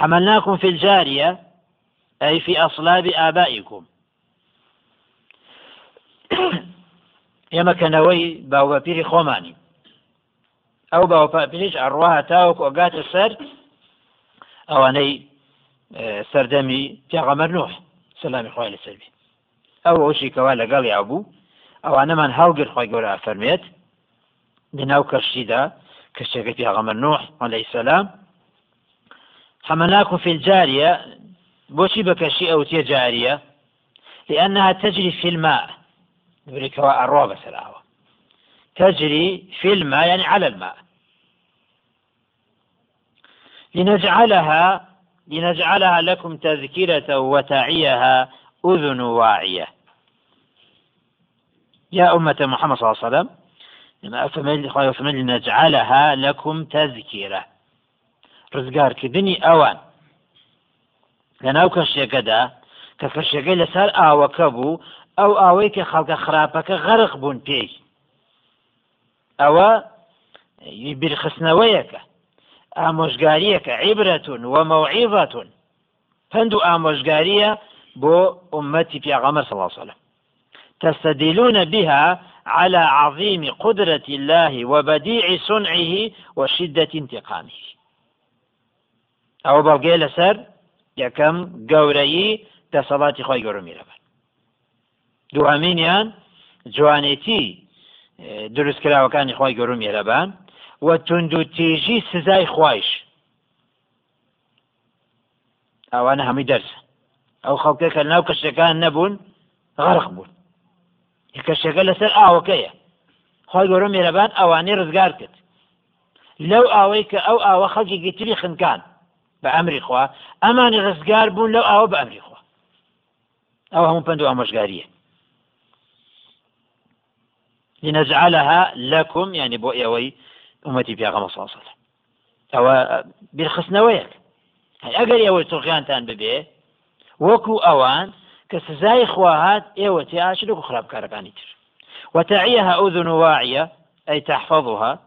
حملناكم في الجارية أي في أصلاب آبائكم. ئێمە کەنەوەی باوبەپیری خۆمانی. ئەو باوپاپیریش ئەڕواها تاوەکو ئۆگاتە سەر ئەوانەی سەردەمی پیاغەمەر نوح سلامی خۆی لەسەربی ئەو ئەوشی کەوا لەگەڵ یا بوو ئەوانەمان هەڵگر خۆی گەورە فەرمێت لەناو کەشتیدا کەشتێکە پیاغەمەر نوح عليه السلام حملناكم في الجارية بوشي بكشي أو جارية لأنها تجري في الماء. بريكوا الروبة سلاوة تجري في الماء يعني على الماء. لنجعلها لنجعلها لكم تذكرة وتعيها أذن واعية. يا أمة محمد صلى الله عليه وسلم فمن لنجعلها لكم تذكرة. رزقار كدني أوان لەناو کەشتێکەدا کە کەشتەکەی لەسەر ئاوەکە بوو ئەو ئاوەی کە خەڵکە خراپەکە غەرق بوون پێی. ئەوە بیرخستنەوەیەکە ئامۆژگاریەکە عیبرەتون و مەوعیظەتون. پند و ئامۆژگاریە بۆ ئومەتی پیاغەمە وسلم. تستدلون بها على عظيم قدرة الله وبديع صنعه وشدة انتقامه. أو بلغي لسر یەکەم گەورەی دەسەڵاتی خۆی گەورمیرەبن دوهامینیان جوانێتی دروستکراوەکانی خۆی گەورم میێرەبان و تونند و تێژی سزای خوایش ئەوانە هەمووی دەرس. ئەو خەڵکەکە ناو کەشتەکان نەبوون غەرق بوون. کەشتەکە لەسەر ئاوەکەیە. خۆی گەورە مێرەبان ئەوانەی ڕزگار کرد. لەو ئاوەی کە ئەو ئاوە خەڵکی گتری خنکان. بە ئەمری خوا ئەمانی ڕزگار بوون لەو ئاوە بە ئەمری خوا ئەو هەموو پند لنجعلها لكم يعني بو ئێوەی ئومەتی پیاغەمە ساسەل ئەوە بیرخستنەوەیەک ئەگەر ئێوە تۆخیانتان ببێ وەکو ئەوان کە سزای خواهات ئێوە تیاشر و خراپکارەکانی تر وتعيها أذن واعية أي تحفظها.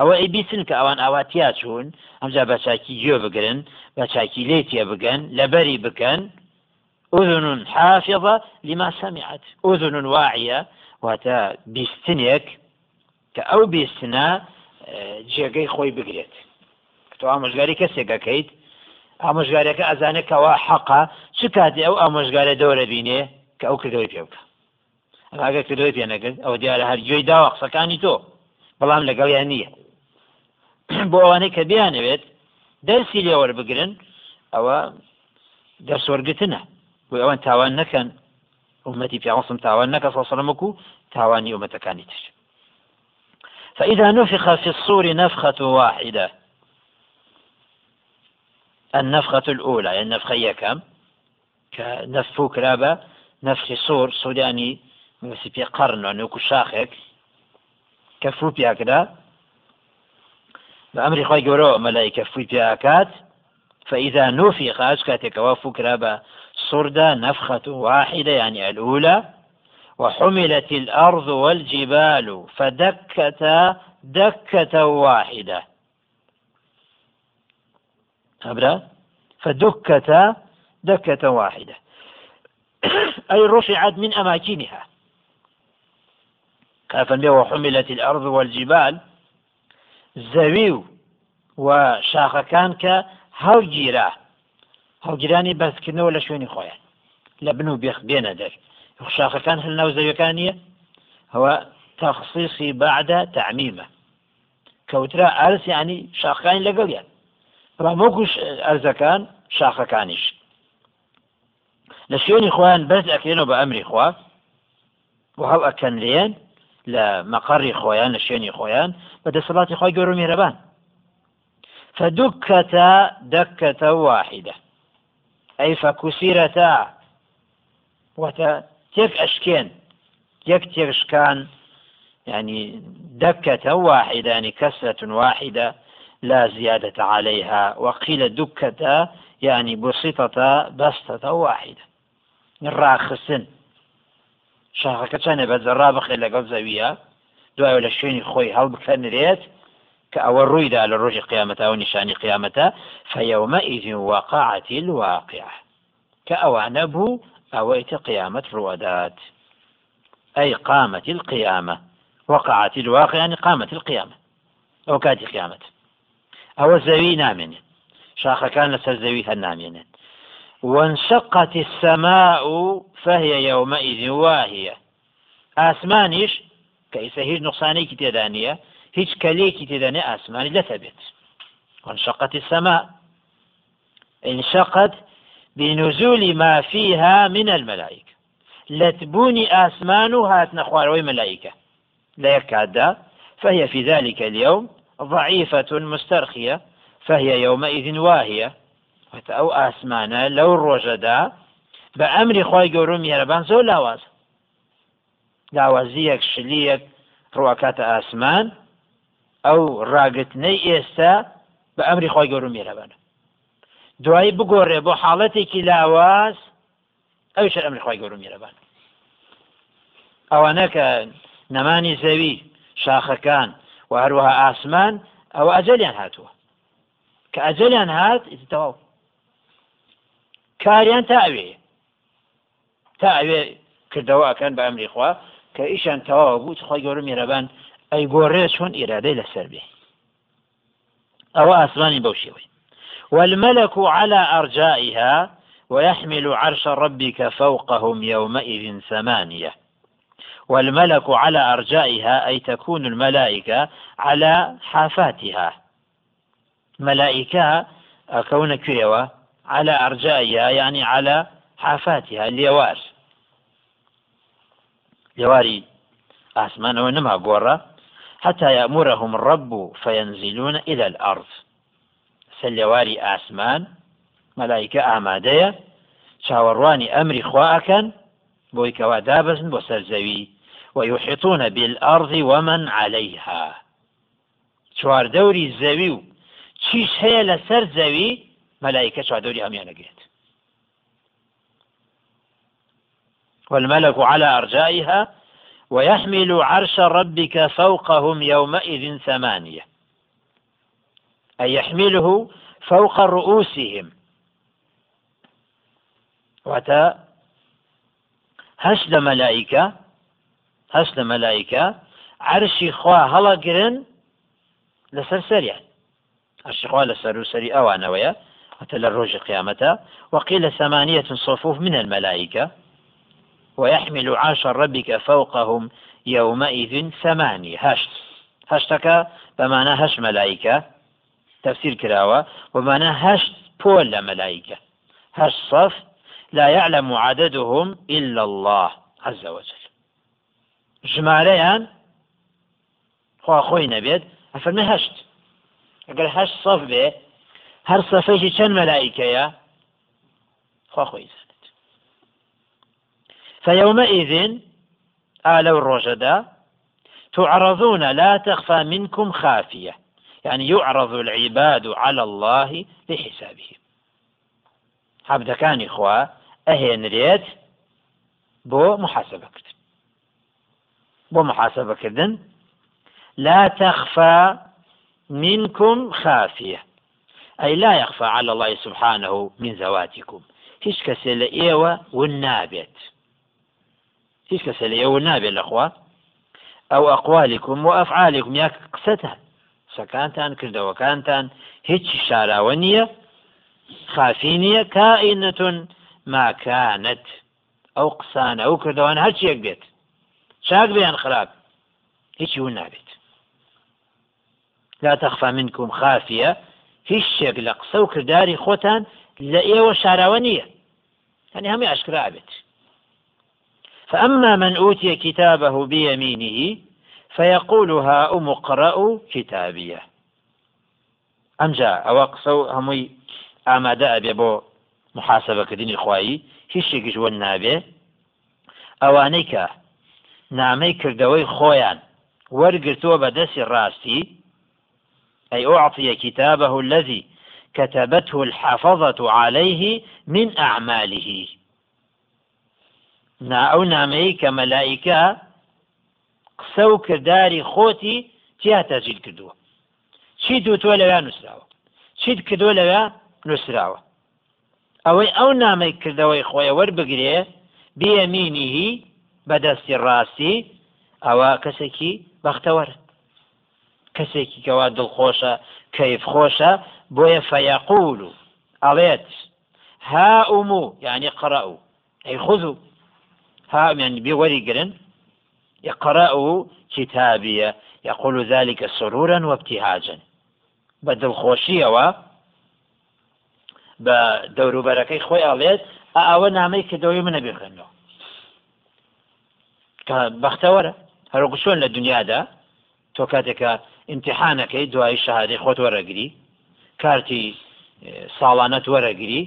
ئەوە ئەی بیسن کە ئەوان ئاواتیا چوون ئەمجا بە چاکی گوێ بگرن بە چاکی لێتیە بگەن لەبەری بکەن. أذن حافظة لما سمعت. أذن واعية واتە بیستنێک کە ئەو بیستنە جێگەی خۆی بگرێت. تۆ ئامۆژگاری کەسێکەکەیت ئامۆژگارەکە ئەزانێکەوە حەقا. چ کاتی ئەو ئامۆژگارە دەورە بینێ کە ئەو کردەوەی پێ بکە؟ ئەگە کردەوەی پێ نەگرت ئەو دیارە هەر گوێی داوە قسەکانی تۆ. بەڵام لەگەڵیان نییە. بۆ ئەوانەی کە بیانەوێت دەرسی لێوەربگرن ئەوە دەرسوەرگتنە بۆ ئەوان تاوان نەکەن ئومەتی پیاوەسم تاوان نەکە سەسەلمەکو تاوانی ئومەتەکانی تر فإذا نفخ في الصور نفخة واحدة. النفخة الأولى يعني النفخة يكم كنفو كرابة نفخ صور سوداني في قرن ونوكو شاخك كفو بأمر خواهي قولوا ملائكة في بياكات فإذا نفخ أسكاتك وفكر بصردة نفخة واحدة يعني الأولى وحملت الأرض والجبال فدكتا دكة واحدة. أبدا فدكتا دكة واحدة. أي رفعت من أماكنها. كافا وحملت الأرض والجبال زەوی و و شاخەکان کە هەڵگیرا. هەڵگیرانی بەسکردنەوە لە شوێنی خۆیان. لە بن و بێخ بێنە دەر. شاخەکان هەل ناو زەویەکان نیە هەوە تەخصیصی بعدە تعمیمە. کەوترا ئارس ینی شاخەکانی لەگەڵیان. ڕامۆکوش ئەرزەکان شاخەکانیش. لە شوێنی خۆیان بەرز ئەکرێنەوە بە ئەمری خوا و هەڵ ئەکەن لێن لە مەقڕی خۆیان لە شوێنی خۆیان بە دەسەڵاتی خۆی گەور و میێرەبان فدكتا دكة واحدة. أي فكسرتا وتا تك أشكين. يك تشكان يعني دكة واحدة يعني كسرة واحدة لا زيادة عليها. وقيل دكة يعني بسيطة بسطة واحدة. الراخسن شاخەکە چەنێ؟ بە جەڕا بخێ لەگەڵ زەویە. دوای لە شوێنی خۆی هەڵبکەنرێت كأو الرويدة على الرجل قيامة أو نشان قيامة فيومئذ وقعت الواقعة. كأوانبه أويت قيامة روادات أي قامت القيامة وقعت الواقع يعني قامت القيامة أو كانت قيامة أو الزوي نامن شاخ كان لسر زوي النامن وانشقت السماء فهي يومئذ واهية. آسمانيش كأيسا هيج نقصاني كتدانية هيج كلي كتدانية آسماني لا ثبت وانشقت السماء. انشقت بنزول ما فيها من الملائكة. لتبوني آسمان هات نخواروي ملائكة. لا يكاد فهي في ذلك اليوم ضعيفة مسترخية. فهي يومئذ واهية. أو آسمانة لو الرجدا بأمر خواهي قورم يربان زول لاواز. لاوازيك شليك ڕواکاتە ئاسمان ئەو ڕاگرتنەی ئێستا بە ئەمری خۆی گەورم میێرەبانە دوایی بگۆڕێ بۆ حاڵەتێکی لاواز ئەوش ئەمری خۆی گەورم میێرەبان ئەوانە کە نەمانی زەوی شاخەکان و هەروەها ئاسمان ئەوە ئەجلیان هاتووە. کە ئەجلیان هات تەواو کاریان تا ئەوێ تا ئەوێ کردەوە ئەکەن بە ئەمری خوا کە ئیشان تەواوە بوو خۆی گەورم میێرەبان ئەی گۆڕێ چۆن ئیرادەی لەسەر بێ. والملك على أرجائها ويحمل عرش ربك فوقهم يومئذ ثمانية. والملك على أرجائها أي تكون الملائكة على حافاتها. ملائكة كون كيوة على أرجائها يعني على حافاتها اليوار يواري أسمان ونما قورة حتى يأمرهم الرب فينزلون إلى الأرض. سليواري آسمان ملائكة آمادية. شاورواني أمر خواءكا بويكوا دابزن بسرزوي ويحيطون بالأرض ومن عليها. چوار دوري زوي چیش هەیە لەسەر زەوی مەلایکە چوادۆری هەمیانەگرێت والملك على أرجائها ويحمل عرش ربك فوقهم يومئذ ثمانية. أي يحمله فوق رؤوسهم. وتا هشد ملائكة هشد ملائكة عرشي خوا هلا قرن لسر سريع. عرشي خوا لسر سري أوانويا وتل الروج قيامته وقيل ثمانية صفوف من الملائكة ويحمل عرش ربك فوقهم يومئذ ثمانية. هشت هشتك بمعنى هش ملائكة تفسير كراوة ومعنى هشت بول ملائكة. هش صف لا يعلم عددهم إلا الله عز وجل. ژمارەیان خوا خۆی نەبێت ئەفەرمە هەشت ئەگەر هەشت سەف بێ هەر سەفەیەکی چەند مەلایکەیە خۆی زانێت فيومئذ آلو الرجدا تعرضون لا تخفى منكم خافية يعني يعرض العباد على الله لحسابهم. عبدەکانی خوا ئەهێنرێت بۆ محاسبەکردن. بۆ محاسبەکردن لا تخفى منكم خافية أي لا يخفى على الله سبحانه من ذواتكم. هیچ کەسێ لە ئێوە ون نابێت هیچ کەسێ لە ئێوە نابێت لەخوا ئەو ئەقوالیکم و ئەفعالیکم یا قسەتان سەکانتان کردەوەکانتان هیچی شاراوە نییە خافی نییە کائینەتون ماکانت ئەو قسانە ئەو کردەوەن هەرچیەک بێت چاک لا تخفى منكم خافية هیچ لە قسە و کردداری خۆتان لە ئێوە شاراوە نییە. هەنی هەمی ئاشکرا فأما من أوتي كتابه بيمينه فيقول هاؤم اقرأوا كتابيه. ئەمجا ئەوە قسە و هەمووی ئامادە ئەبێ بۆ محاسبەکردنی خوایی هیچ شتێکیش وە نابێ. ئەوانەی کە نامەی کردەوەی خۆیان وەرگرتووە بە دەستی ڕاستی أي أعطي كتابه الذي كتبته الحافظة عليه من أعماله. نا ئەو نامەیە کە مەلایکە قسە و کردداری خۆتی تیا تەجیل کردووە چی دوتووە لەوێ نووسراوە چیت کردووە لەوێ نووسراوە ئەوەی ئەو خۆی وەربگرێ بێمینیهی بەدەستی ڕاستی ئەوە کەسێکی بەختەوەرە کەسێکی کەوا دڵخۆشە کەیف خۆشە بۆیە فەیەقول. و ئەڵێت ها ئومو یعنی قڕە و ئەی خذو ها يعني بوري قرن يقرأ كتابية يقول ذلك سرورا وابتهاجا. بدل خوشية و بە دەوروبەرەکەی خۆی ئاڵێت ئەوە نامەی کردەوەی منە بخێنەوە. کە بەختەوەرە. هەروکو چۆن لە دنیادا تۆ کاتێکە امتحانەکەی دوای شەهادی خۆت وەرەگری کارتی ساڵانەت وەرەگری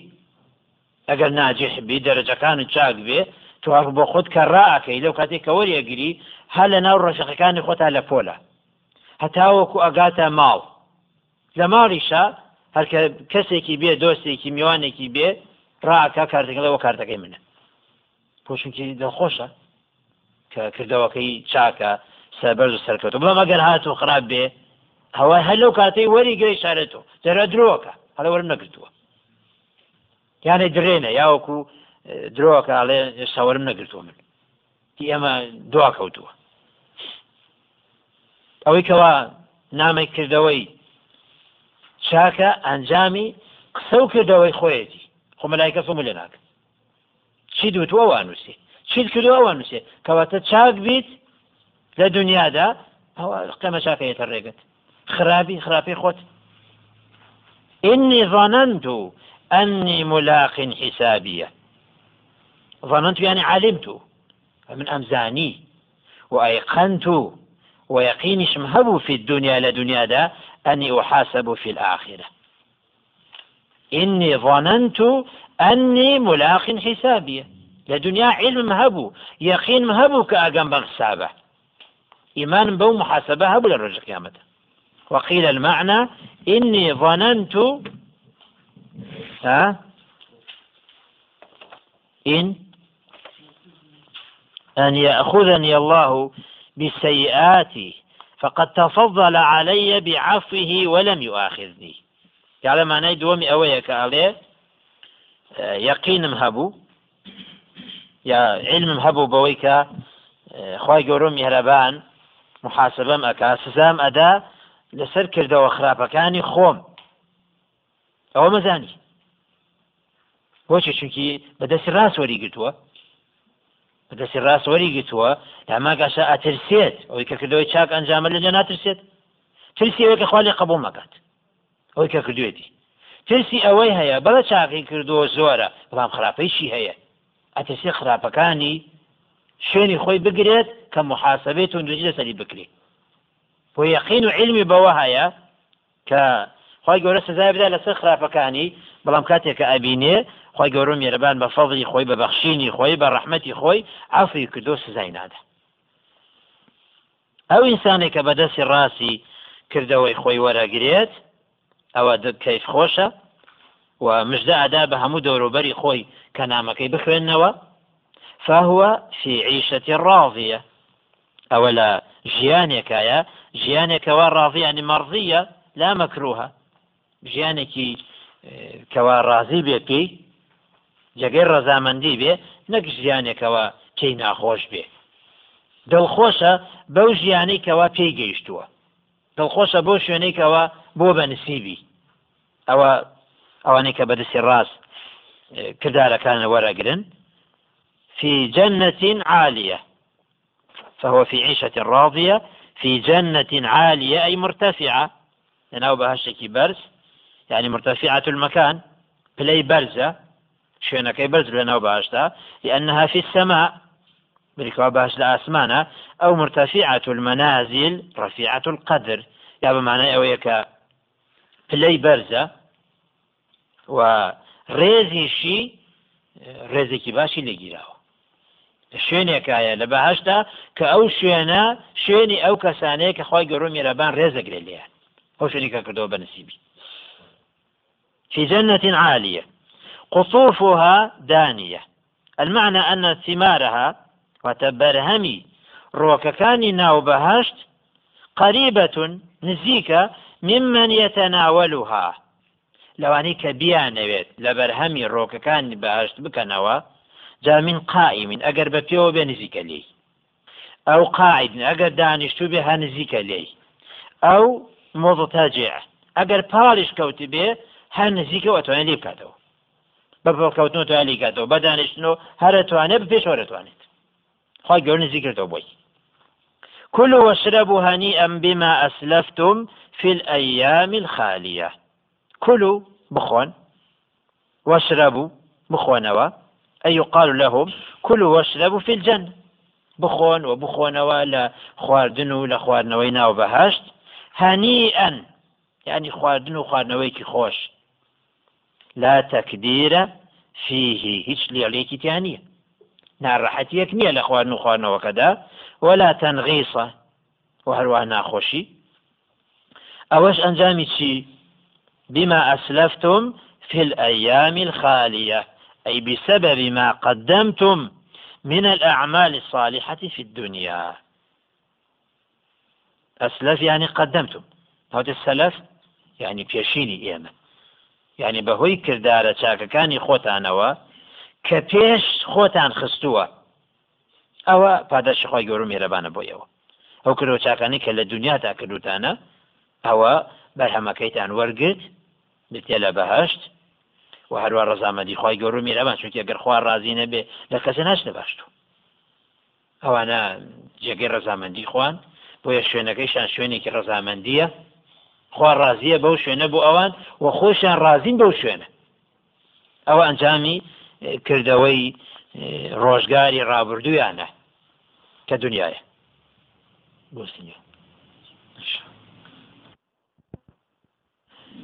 ئەگەر ناجیحبی دەرەجەکانت چاک بێ تو بۆ خۆت کە ڕائەکەی لەو کاتێک کە وەریەگری هە لە ناو ڕەشەکەەکانی خۆتا لە پۆلە هەتاوەکو ئەگاتە ماڵ لە ماڵیشە هەرکە کەسێکی بێ دۆستێکی میوانێکی بێ ڕاکە کارتەکەڵەوە کارتەکەی منە پۆشنکی دڵخۆشە کە کردەوەکەی چاکە سەبەرز و سەرکەوت بڵام ئەگەر هات و خراپ بێ هەوای هەلو کاتەی وەری گەی شارێتەوە دەرە درۆکە هەڵە وەرم نەگرتووە. یانێ درێنە یاوەکو درۆکە ئاڵێ ساوەرم نەگرتووە من. ئێمە دوا کەوتووە. ئەوەی کەوا نامێک کردەوەی چاکە ئەنجامی قسە و کردەوەی خۆیەتی. خۆ مەلایکە فم لێ ناکە چی دوتووە وانووسێ چیت کردووە وانووسێ کەواتە چاک بیت لە دنیادا ئەوە قەمە چاکەیەتە ڕێگەت خراپی خراپی خۆت إني ظننت أني ملاق حسابية ظننت يعني علمت. من أمزاني وأيقنت ويقيني شمهب في الدنيا لدنيا دا أني أحاسب في الآخرة. إني ظننت أني ملاق حسابي. لدنيا علم مهبو يقين مهبو كأقام بحسابه إيمان بو محاسبة هبو للرجل قيامته. وقيل المعنى إني ظننت ها؟ إن أن يأخذني الله بسيئاتي فقد تفضل علي بعفوه ولم يؤاخذني. يعني معنى دومي أويا كالي يقين مهبو يا علم مهبو بويكا خواي گەورە میهرەبان محاسبەم ئەکا سزام ئەدا لەسەر کردەوە خراپەکانی خۆم. ئەوە مەزانی. بۆچی؟ چونکی بەدەستی ڕاست وەری گرتووە. بەدەستی ڕاست وەری گرتووە داماگەشە ئەترسێت. ئەوەی کە کردەوەی چاک ئەنجامە لەجە ناترسێت ترسیەوەی کە خالی قبول مەکات. ئەوەی کە کردوێتی. ترسی ئەوەی هەیە بەڵە چاقی کردووە زۆرە بەڵام خراپەیشی هەیە. ئەترسی خراپەکانی شوێنی خۆی بگرێت کە محاسبێت و دوجی لەسەری بکرێت بۆ یەقین و علمی بەوە هەیە کە خی گەورە سزای بدا لەسەر خراپەکانی بەڵام کاتێک کە ئەبینێ خی گەورە میێرەبان بە فەڵی خۆی بە بەخشینی خۆی بە ڕەحمەتی خۆی ئافری کردو سزای نادە. ئەو ئینسانێک کە بەدەستی ڕاستی کردەوەی خۆی وەرەگرێت ئەوە کەیف خۆشە و مژدە ئادا بە هەموو دەوروبەری خۆی کە نامەکەی بخوێنەوە فهو في عيشة راضية. أو لا ژیانێکایە ژیانێکەوە ڕاضیانی مەڕزیە لا مەکروها ژیانێکی کەوا ڕازی بێ پێی جگەی ڕەزامەندی بێ نەک ژیانێکەوە پێی ناخۆش بێ دڵخۆشە بەو ژیانەی کەوا پێی گەیشتووە. دڵخۆشە بۆ شوێنێکەوە بۆ بە نسیبی ئەوە ئەوانەی کە بەدەستی ڕاست کردارەکانە وەرەگرن. في جنة عالية فهو في عيشة راضية في جنة عالية أي مرتفعة. لأنه بهشتكي برز يعني مرتفعة المكان. بلي برزة شوێنەکەی بەرز لەناو باشدا لأنها في السماء. بریکەوە باش ئەو مرتفعة المنازل رفيعة القدر. یا بمانای ئەوەیە کە پلەی بەرزە و ڕێزیشی ڕێزێکی باشی لێگیراوە شوێنێکایە. لە بەهشتا کە ئەو شوێنە شوێنی ئەو کەسانەیە کە خی گەڕۆ میێرەبان ڕێزەگرێ لێیان. ئەو شوێنی کە کردەوە بەنسیبی في جنة عالية قطوفها دانية المعنى أن ثمارها وتبرهمي روككاني ناو بهشت قريبة نزيكة ممن يتناولها. لەوانەی کە بیانەوێت لە بەرهەمی ڕۆکەکانی بەهشت بکەنەوە جا من قائمین ئەگەر بە پێوە بێ نزیکە لێی. ئەو قاعد ئەگەر دانیشتو بێ هە نزیکە لێی. ئەو مۆزتاجێ ئەگەر پاڵیش کەوتی بێ هەر نزیکە ئەتوانێت لێ بکاتەوە. بە پڵکەوتن توان لی کاتەوە بە دانیشتنەوە هەرەتوانێت بپێش وەرەتوانێت خی كلوا واشربوا هنيئا بما أسلفتم في الأيام الخالية. كلوا بخون واشربوا بخونوا أي يقال لهم كلوا واشربوا في الجنة. بخون وبخونوا لا خواردن لا خواردنوينا وبهشت هنيئا يعني خواردن وخواردنويك خوش. لا تكدير فيه هيش لي عليك تانية نار يكنية لأخوان وخوان وكذا ولا تنغيصة وهروها ناخوشي أوش أنجامي شي؟ بما أسلفتم في الأيام الخالية. أي بسبب ما قدمتم من الأعمال الصالحة في الدنيا. أسلف يعني قدمتم. هذا السلف يعني بيشيني إيمن يعني بەهۆی کردارە چاکەکانی خۆتانەوە کە پێش خۆتان خستووە. ئەوە پاداشی خۆی گەورم میێرەبانە بۆیەوە. ئەو کردەوە چاکانی کە لە دنیا تا کردوتانە ئەوە بەرهەمەکەیتان وەرگرت بتێ لە بەهشت و هەروە ڕزامەدی خی گەور و میرەبان چونکە گەر خوا ڕازی نەبێ لە کەسە ناش نەباشتو ئەوانە جێگەی ڕزامەندی خوان بۆیە شوێنەکەیشان شوێنێکی ڕزامەندیە. خوا ڕازیە بەو شوێنە بۆ ئەوان و خۆشیان ڕازین بەو شوێنە. ئەوە ئەنجامی کردەوەی ڕۆژگاری ڕابردویانە کە دنیاە. بۆستنیە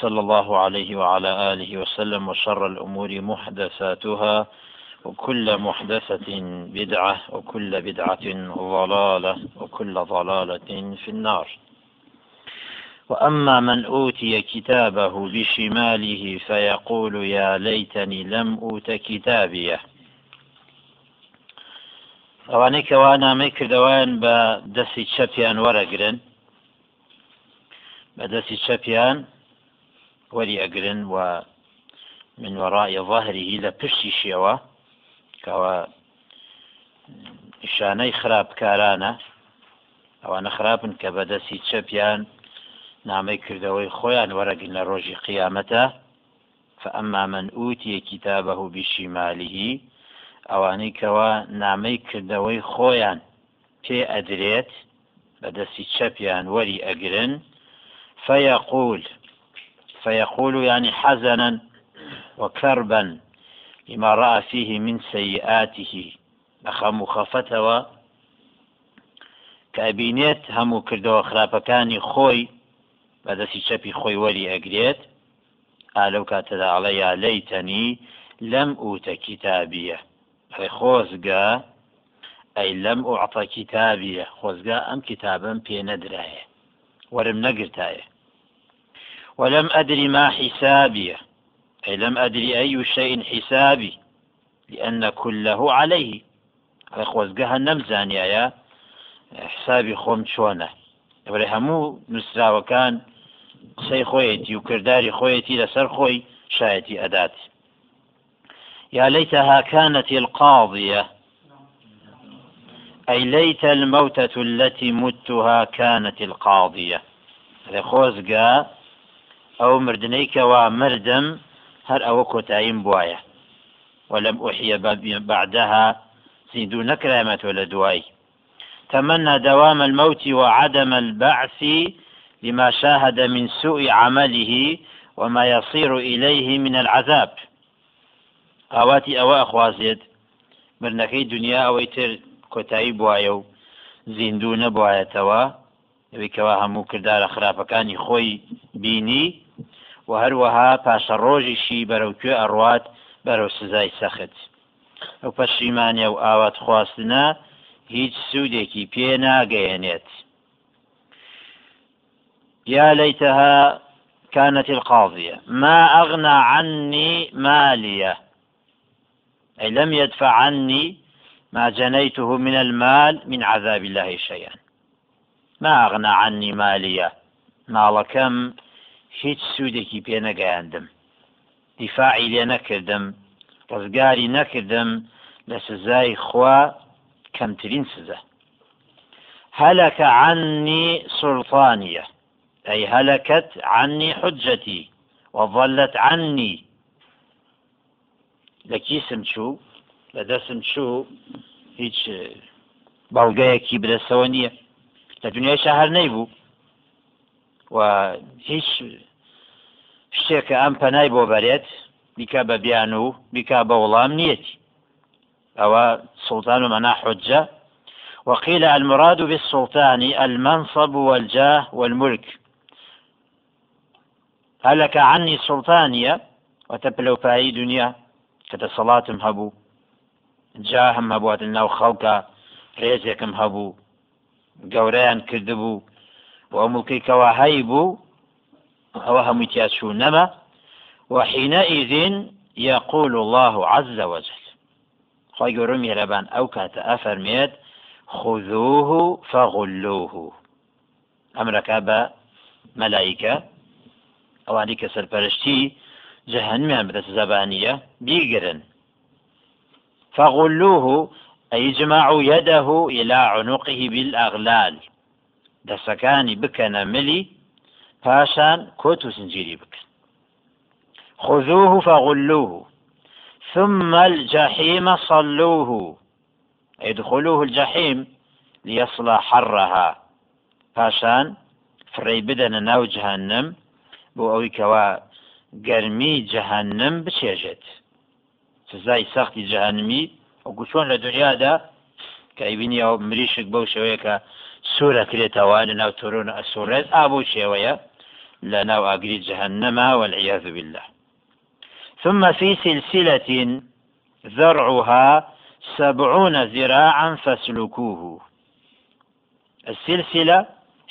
صلى الله عليه وعلى آله وسلم وشر الأمور محدثاتها وكل محدثة بدعة وكل بدعة ضلالة وكل ضلالة في النار. وأما من أوتي كتابه بشماله فيقول يا ليتني لم أوت كتابيه. ئەوانەی کەوا نامەی کردەوەیان بە دەستی چەپیان وەرەگرن بە دەستی چەپیان وەری ئەگرن و من وەڕای ظاهری لە پشتی شێوە کەەوە نیشانەی خراپکارانە. ئەوانە خراپن کە بە دەستی چەپیان نامەی کردەوەی خۆیان وەرەگن لە ڕۆژی قیامەتە. فأما من أوتي كتابه بشماله ئەوانەی کەوا نامەی کردەوەی خۆیان پێ ئەدرێت بەدەستی چەپیان وەری ئەگرن. فيقول فيقول يعني حزنا وكربا لما رأى فيه من سيئاته. خەفەتەوە کە ئەبینێت هەموو کردەوە خراپەکانی خۆی بەدەستی چەپی خۆی وەری ئەگرێت. ئالەو کاتەدا ئەڵە یا لەیتەنی لەم ئوتە کتابیە. خۆزگە ئەی لەم ئوعتە کتابیە. خۆزگا ئەم کتابم پێ نەدرایە. وەرم نەگرتایە. ولم أدري ما حسابيه أي لم أدري أي شيء حسابي. لأن كله عليه. خۆزگەها نەمزانایە حسابی خۆم چۆنە بەێ هەموو نووسراوەکان قسەی خۆیەتی و کردداری خۆیەتی لەسەر خۆی شایەتی ئەدات يا ليتها كانت القاضية. أي ليت الموتة التي متها كانت القاضية. خۆزگا ئەو مردنەیکەوە مردم هەر ئەوە بواە ولم أحيى بعدها زیندوو نەکرامەتەوە لە دوای تمنى دوام الموت وعدم البعث لما شاهد من سوء عمله وما يصير إليه من العذاب. ئاواتی ئەوە ئەخوازێت مرنەکەی دنیا ئەوەی تر کۆتایی بواە و زیندوو نەبواەتەوە ئەوەی کەوا هەموو کردارە خراپەکانی خۆی بینی و هەروەها پاشە ڕۆژیشی بەرەوکوێ ئەڕوات بەرەو سزای سەخت. ئەو پەشیمانە و ئاوات خواستنە هیچ سوودێکی پێ ناگەیەنێت. يا ليتها كانت القاضية ما أغنى عني مالية أي لم يدفع عني ما جنيته من المال من عذاب الله شيئا ما أغنى عني مالية ماڵەکەم هیچ سوودێکی پێ نەگەیاندم. دیفاعی لێ نەکردم ڕزگاری نەکردم لە سزای خوا کەمترین سزە هلك عني سلطانية أي هلكت عني حجتي وظلت عني لكيسم شو لدسم شو هیچ بەڵگەیەکی بدەستەوە نییە. لە دنیای شەهر نەیبوو. و هیچ شتێکە ئەم پەنای بۆ بەرێت بیکە بە بیان و بیکا بە وەڵام نیەتی ئەوە سلطان منا حجة وقيل المراد بالسلطان المنصب والجاه والملك. هلك عني سلطانية وتبلو فاي دنيا كتصلاتم هبو جاهم هەبوات ناو خەڵکە ڕێزێکم هەبوو گەورەیان کردبوو. و ئەوە هەمووی تیاچوو نەما وحينئذ يقول الله عز وجل. خی گەورە میێرەبان ئەو کاتە ئەفەرمێت خذوه فغلوه. ئەمرەکە بە مەلایکە ئەوانی کە سەرپەرشتی جەهنمیان بدەست زەبانیە بیگرن فغلوه أي اجمعوا يده إلى عنقه بالأغلال. دەسەکانی بکەنە ملی پاشان کۆت و سنجیری بکەن. خذوه فغلوه ثم الجحيم صلوه. ادخلوه الجحيم ليصلى حرها. پاشان فڕێ بدەنە ناو جهنم بۆ ئەوەی کەوا گەرمی جەهنم بچێژێت. سزای سەختی جەهنمی وەکو چۆن لە دنیادا کە ئەیبینی ئەو مریشک بەو شێوەیە کە سوورە کرێتەوە لە ناو تۆرۆن ئەسوورێت ئابوو شێوەیە لە ناو ئاگری جهنما والعياذ بالله. ثم في سلسلة ذرعها سبعون ذراعا فاسلكوه. السلسلة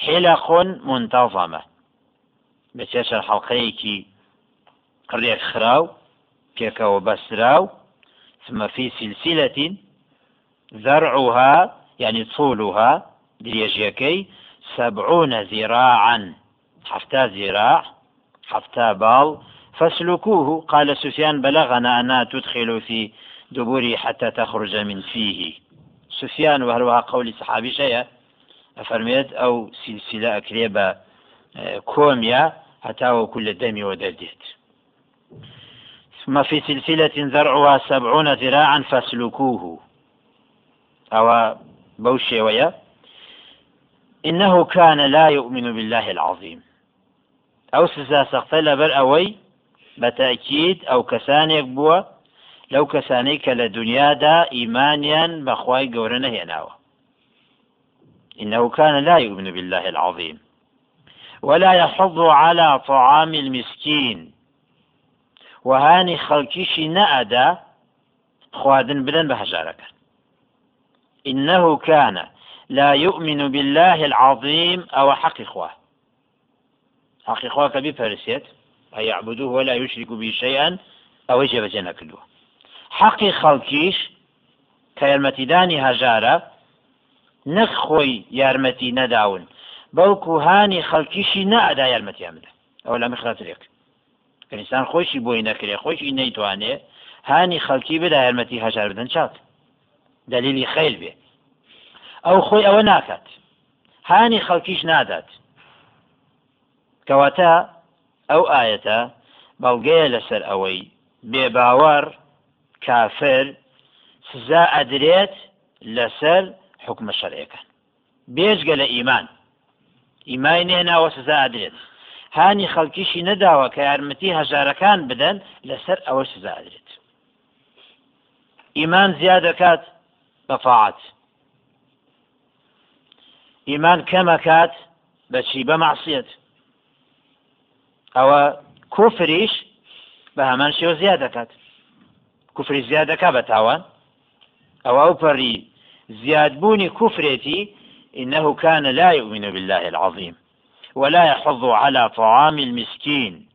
حلق منتظمة. بتشر حلقيكي قريك خراو پێکەوە بەسراو ثم في سلسلة ذرعها يعني طولها درێژیەکەی سبعون ذراعا. حفتا ذراع حفتا باڵ فاسلكوه. قال سفيان بلغنا أنها تدخل في دبره حتى تخرج من فيه. سفيان وهروها قول صحابي شيء أفرميت أو سلسلة أكريبة كوميا حتى وكل دم ودردت ثم في سلسلة ذرعها سبعون ذراعا فاسلكوه. أو بوشي ويا؟ إنه كان لا يؤمن بالله العظيم. أو سزا سقتل بر أوي بتأكيد أو كسانيك بوا لو كسانيك لدنيا دا إيمانيا بخواي قورنا هناوة إنه كان لا يؤمن بالله العظيم. ولا يحض على طعام المسكين. وهانی خەڵکیشی نەئەدا خواردن بدەن بە هەژارەکە إنه كان لا يؤمن بالله العظيم أو حق إخوة. حق إخوة كبير فرسيت أن يعبدوه ولا يشرك به شيئا أو يجب جنة كله حق خلقيش كيرمتداني هجارة نخوي يارمتي نداون. بەڵکو هانی خەڵکیشی نەئەدا یارمەتیان بدە ئەو لە مخراتێک ئینسان خۆشی بۆی نەکرێ خۆشی نەیتوانێ هانی خەڵکی بدا یارمەتی هەژار بدەن چاک دلیلی خەیل بێ ئەو خۆی ئەوە ناکات. هانی خەڵکیش نادات. کەواتە ئەو ئاەتە بەڵگەیە لەسەر ئەوەی بێ باوەڕ کافر سزا ئەدرێت لەسەر حکومە شەرعەکان بێژگە لە ئیمان. ئیمای نێناوە سزا ئەدرێت. هانی خەڵکیشی نەداوە کە یارمەتی هەژارەکان بدەن لەسەر ئەوە سزادرێت ئیمان زیاد دەکات بەفاعات ئیمان کەمەکات بەچی بە معسیەت ئەوە کوفریش بە هەمان شێوە زیاد دەکات کوفری زیاد دەکات بە تاوان ئەو ئەو پەڕی زیادبوونی کوفرێتی إنه كان لا يؤمن بالله العظيم ولا يحض على طعام المسكين.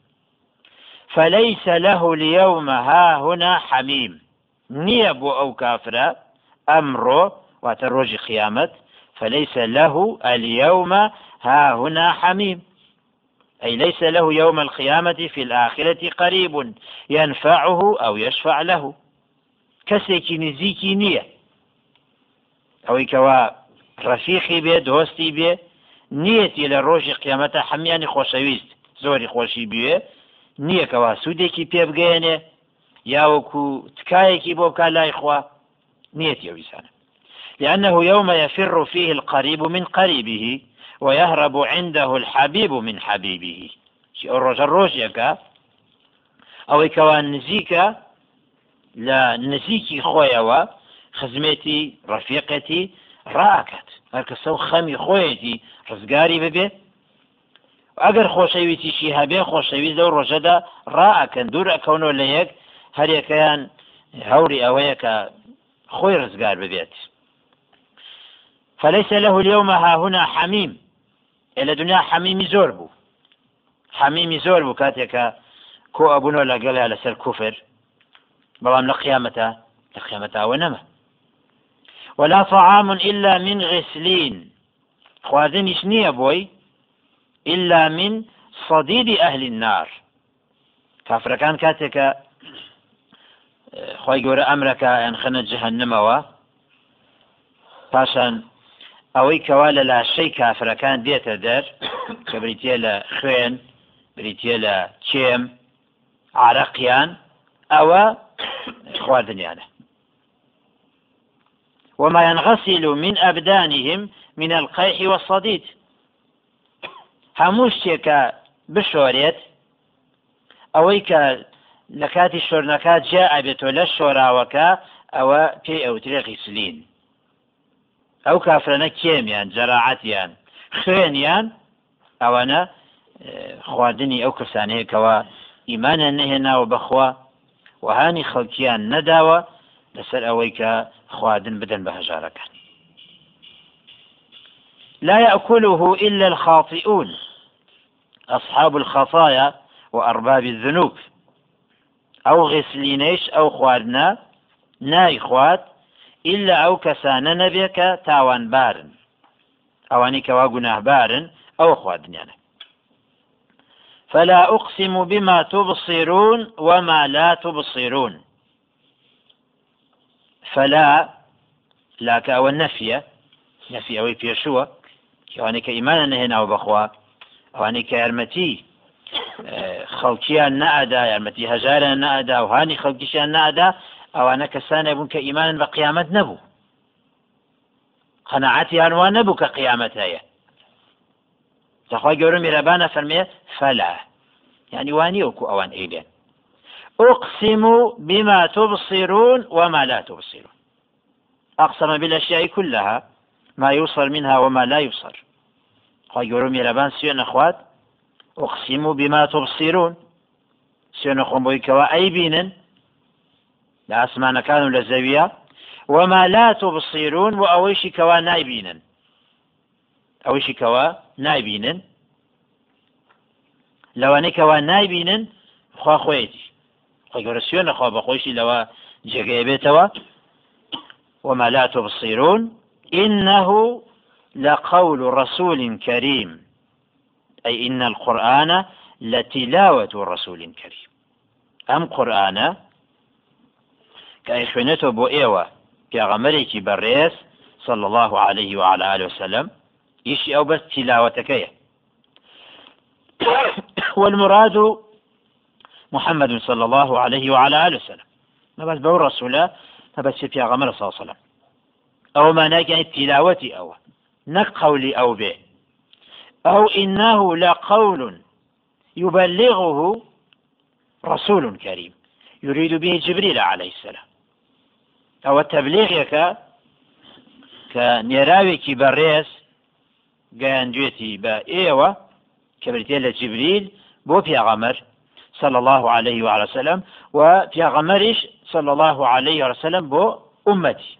فليس له اليوم ها هنا حميم. نيب أو كافر أمره وتروج قيامة فليس له اليوم ها هنا حميم. أي ليس له يوم القيامة في الآخرة قريب ينفعه أو يشفع له. كسيكي نزيكي نية. أو كوا رفيقي بي دوستي بي نیەتی لە ڕۆژی قیامەتە هەمیانی خۆشەویست زۆری خۆشی بوێ نییەکەوە سوودێکی پێ بگەێنێ یاوەکو تکایەکی بۆ بکە لای خوا نیەتی لأنه يوم يفر فيه القريب من قريبه ويهرب عنده الحبيب من حبيبه. شي الرجل روجيكا أو كوان نزيكا لا نزيكي خويا خزمتي رفيقتي ڕاکات هەرکەسە و خەمی خۆیەتی ڕزگاری ببێ ئەگەر خۆشەویستیشی هەبێ خۆشەویست لەو ڕۆژەدا ڕائکەن دوور ئەکەونەوە لە یەک هەرێکەیان هەوری ئەوەیە کە خۆی ڕزگار ببێت فليس له اليوم ها هنا حميم. إلى دنيا حميمي زور بو. حميمي زور بو كاتيكا كو أبونو لقلها لسر كفر بەڵام لە قیامەتە لە قیامەتەوە نەمە ولا طعام إلا من غسلين. خواردنیش نییە بۆی إلا من صديد أهل النار. کافرەکان کاتێکە خی گەورە ئەمرەکە یان خەنە جەهنمەوە پاشان ئەوەی کەوا لە لاشەی کافرەکان دێتە دەر کە بریتە لە خوێن بریتە لە چێم عراقیان ئەوە خواردنیانە وما ينغسل من أبدانهم من القيح والصديد. هەموو شتێکە بشۆرێت ئەوەی کە لە کاتی شۆرنەکات جا ئابێتەوە لە شۆراوەکە ئەوە پێی ئەوترێ غیسلین. ئەو کافرەنە کێمیان جەراعەتیان خوێنیان ئەوانە خواردنی ئەو کەسانەیەکەوە ئیمانە نەهێناوە بەخوا وهانی خەڵکیان نەداوە لەسەر ئەوەی کە خواردن بدەن بە هەژارەکان لا يأكله إلا الخاطئون أصحاب الخطايا وأرباب الذنوب. أو غسلينيش أو خواردنا ناي خوات إلا أو كسان نبيك تاوان بارن. أواني كوا گناه بارن أو خواردن يعني فلا أقسم بما تبصرون وما لا تبصرون. فلا ئەوە نەفیە نەفی ئەوەی پێشووە کەوانەی کە ئیمانە نەهێناوە بەخوا ئەوانەی کە یارمەتی خەڵکییان نەئادا یارمەتی هەژارە نەئادا و هاانی خەڵکیشیان نأدا ئەوانە کەسانە بوون کە ئیمانن بە قیامەت نەبوو قەنەعەتیان وان نەبوو کە قیامەت هەیە دەخوا گەورە میرەبانە فەرمێ فەلا يعني واني وكو أوان إيلين أقسم بما تبصرون وما لا تبصرون. أقسم بالأشياء كلها ما يوصل منها وما لا يوصل. قال يورم يلبان سيون أخوات أقسم بما تبصرون. سيون أخوان بويكوا أي أسمان كانوا لزاوية وما لا تبصرون وأويش كوا نايبينا أويش كوا نايبينا لو أنك كوا نايبينا خوا خويتي. خۆی گەورە خوا بە خۆشی لەوە وما لا تبصرون. إنه لقول رسول كريم. أي إن القرآن لتلاوة رسول كريم. أم قرآن؟ كأي خوێنێتەوە بۆ ئێوە پێغەمەرێکی بەڕێز صلى الله عليه وعلى آله وسلم يشي أو بس تلاوتك والمراد محمد صلى الله عليه وعلى آله وسلم ما بس بو رسوله ما بس في غمر صلى الله عليه وسلم أو ما نجي تلاوتي أو نك قولي أو به أو إنه لقول يبلغه رسول كريم يريد به جبريل عليه السلام. أو التبليغك كنيراوي بەڕێز گەیاندوێتی بە ئێوە کە بریتێ لە جبریل بۆ پیاغەمەر صلى الله عليه وعلى وسلم وفي غمرش صلى الله عليه وسلم بو أمتي